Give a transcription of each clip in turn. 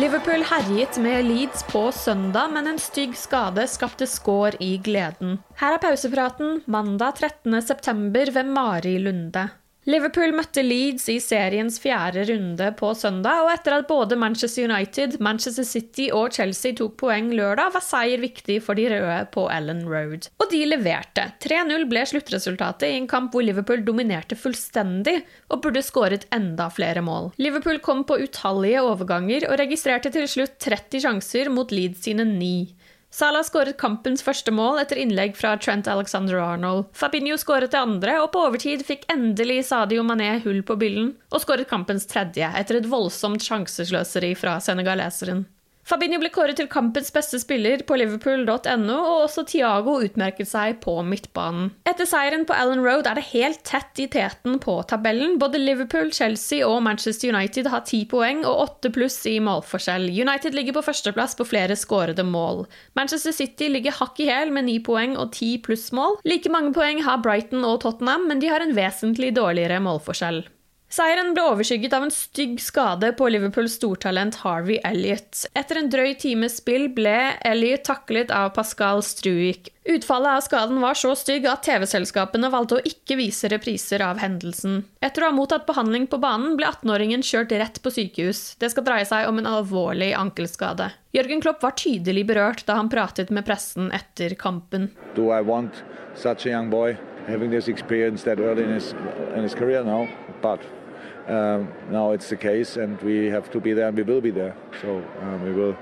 Liverpool herjet med Leeds på søndag, men en stygg skade skapte skår i gleden. Her er pausepraten mandag 13.9. ved Mari Lunde. Liverpool møtte Leeds i seriens fjerde runde på søndag, og etter at både Manchester United, Manchester City og Chelsea tok poeng lørdag, var seier viktig for de røde på Ellen Road. Og de leverte. 3-0 ble sluttresultatet i en kamp hvor Liverpool dominerte fullstendig og burde skåret enda flere mål. Liverpool kom på utallige overganger og registrerte til slutt 30 sjanser mot Leeds sine 9. Salah skåret kampens første mål etter innlegg fra Trent Alexander-Arnold. Fabinho skåret det andre, og på overtid fikk endelig Sadio Mané hull på byllen og skåret kampens tredje etter et voldsomt sjansesløseri fra senegaleseren. Fabinho ble kåret til kampens beste spiller på liverpool.no, og også Thiago utmerket seg på midtbanen. Etter seieren på Allen Road er det helt tett i teten på tabellen. Både Liverpool, Chelsea og Manchester United har ti poeng og åtte pluss i målforskjell. United ligger på førsteplass på flere skårede mål. Manchester City ligger hakk i hæl med ni poeng og ti plussmål. Like mange poeng har Brighton og Tottenham, men de har en vesentlig dårligere målforskjell. Seieren ble overskygget av en stygg skade på Liverpools stortalent Harvey Elliot. Etter en drøy times spill ble Elliot taklet av Pascal Struik. Utfallet av skaden var så stygg at TV-selskapene valgte å ikke vise repriser av hendelsen. Etter å ha mottatt behandling på banen ble 18-åringen kjørt rett på sykehus. Det skal dreie seg om en alvorlig ankelskade. Jørgen Klopp var tydelig berørt da han pratet med pressen etter kampen. Do I want such a young boy having this experience that early in his, in his career now? But um, now it's the case, and we have to be there, and we will be there. So um, we will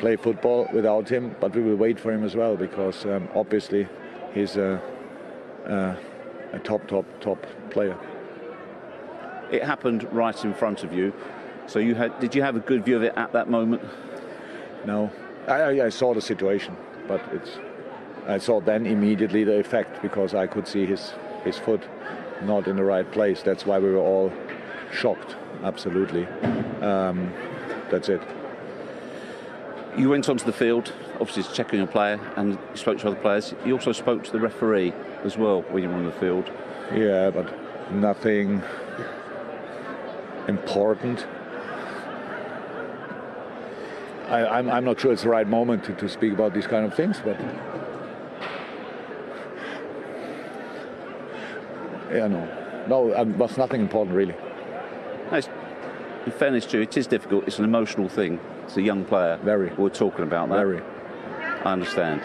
play football without him, but we will wait for him as well because um, obviously he's a, a, a top, top, top player. It happened right in front of you. So you had, did you have a good view of it at that moment? No, I, I saw the situation, but it's. I saw then immediately the effect because I could see his his foot not in the right place. That's why we were all shocked. Absolutely. Um, that's it. You went onto the field, obviously to check on your player, and you spoke to other players. You also spoke to the referee as well when you were on the field. Yeah, but nothing important. I, I'm, I'm not sure it's the right moment to, to speak about these kind of things, but yeah, no, no, um, was nothing important really. Nice. In fairness to you, it is difficult. It's an emotional thing. It's a young player. Very. We're talking about that. Very. I understand.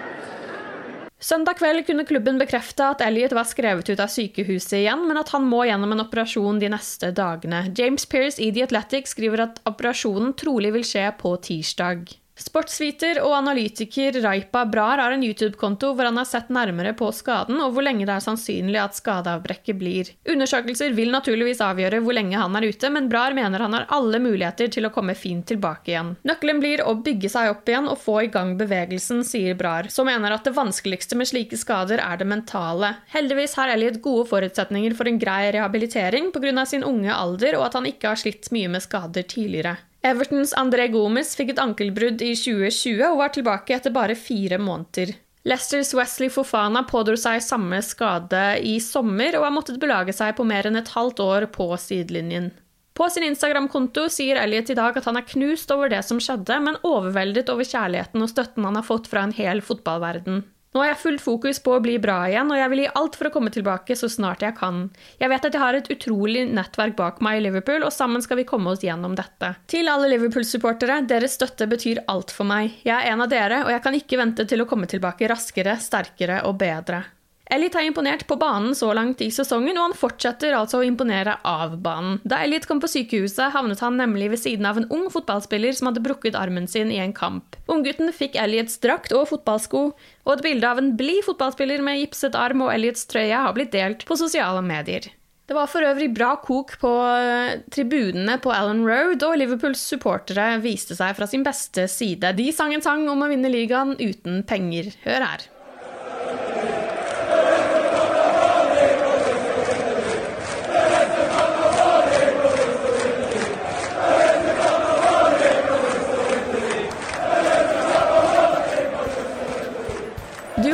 Søndag kveld kunne klubben bekrefte at Elliot var skrevet ut av sykehuset igjen, men at han må gjennom en operasjon de neste dagene. James Pearce i The Athletic skriver at operasjonen trolig vil skje på tirsdag. Sportsviter og analytiker Raipa Brar har en YouTube-konto hvor han har sett nærmere på skaden og hvor lenge det er sannsynlig at skadeavbrekket blir. Undersøkelser vil naturligvis avgjøre hvor lenge han er ute, men Brar mener han har alle muligheter til å komme fint tilbake igjen. Nøkkelen blir å bygge seg opp igjen og få i gang bevegelsen, sier Brar, som mener at det vanskeligste med slike skader er det mentale. Heldigvis har Elliot gode forutsetninger for en grei rehabilitering pga. sin unge alder og at han ikke har slitt mye med skader tidligere. Evertons André Gomes fikk et ankelbrudd i 2020 og var tilbake etter bare fire måneder. Leicesters Wesley Fofana pådro seg samme skade i sommer og har måttet belage seg på mer enn et halvt år på sidelinjen. På sin Instagram-konto sier Elliot i dag at han er knust over det som skjedde, men overveldet over kjærligheten og støtten han har fått fra en hel fotballverden. Nå har jeg fullt fokus på å bli bra igjen, og jeg vil gi alt for å komme tilbake så snart jeg kan. Jeg vet at jeg har et utrolig nettverk bak meg i Liverpool, og sammen skal vi komme oss gjennom dette. Til alle Liverpool-supportere, deres støtte betyr alt for meg. Jeg er en av dere, og jeg kan ikke vente til å komme tilbake raskere, sterkere og bedre. Elliot har imponert på banen så langt i sesongen, og han fortsetter altså å imponere av banen. Da Elliot kom på sykehuset, havnet han nemlig ved siden av en ung fotballspiller som hadde brukket armen sin i en kamp. Unggutten fikk Elliots drakt og fotballsko, og et bilde av en blid fotballspiller med gipset arm og Elliots trøye har blitt delt på sosiale medier. Det var for øvrig bra kok på eh, tribunene på Allen Road, og Liverpools supportere viste seg fra sin beste side. De sang en sang om å vinne ligaen uten penger. Hør her.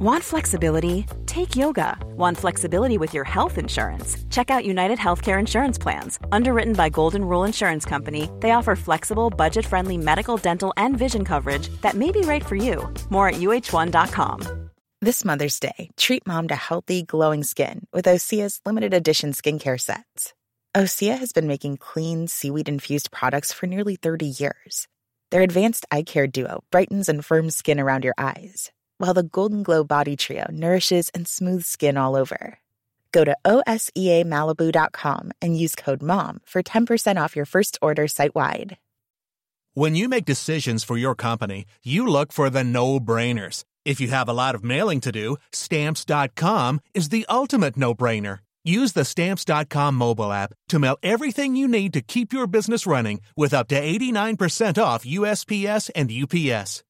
Want flexibility? Take yoga. Want flexibility with your health insurance? Check out United Healthcare Insurance Plans. Underwritten by Golden Rule Insurance Company, they offer flexible, budget friendly medical, dental, and vision coverage that may be right for you. More at uh1.com. This Mother's Day, treat mom to healthy, glowing skin with Osea's limited edition skincare sets. Osea has been making clean, seaweed infused products for nearly 30 years. Their advanced eye care duo brightens and firms skin around your eyes while the Golden Glow Body Trio nourishes and smooths skin all over. Go to OSEAMalibu.com and use code MOM for 10% off your first order site wide. When you make decisions for your company, you look for the no brainers. If you have a lot of mailing to do, Stamps.com is the ultimate no brainer. Use the Stamps.com mobile app to mail everything you need to keep your business running with up to 89% off USPS and UPS.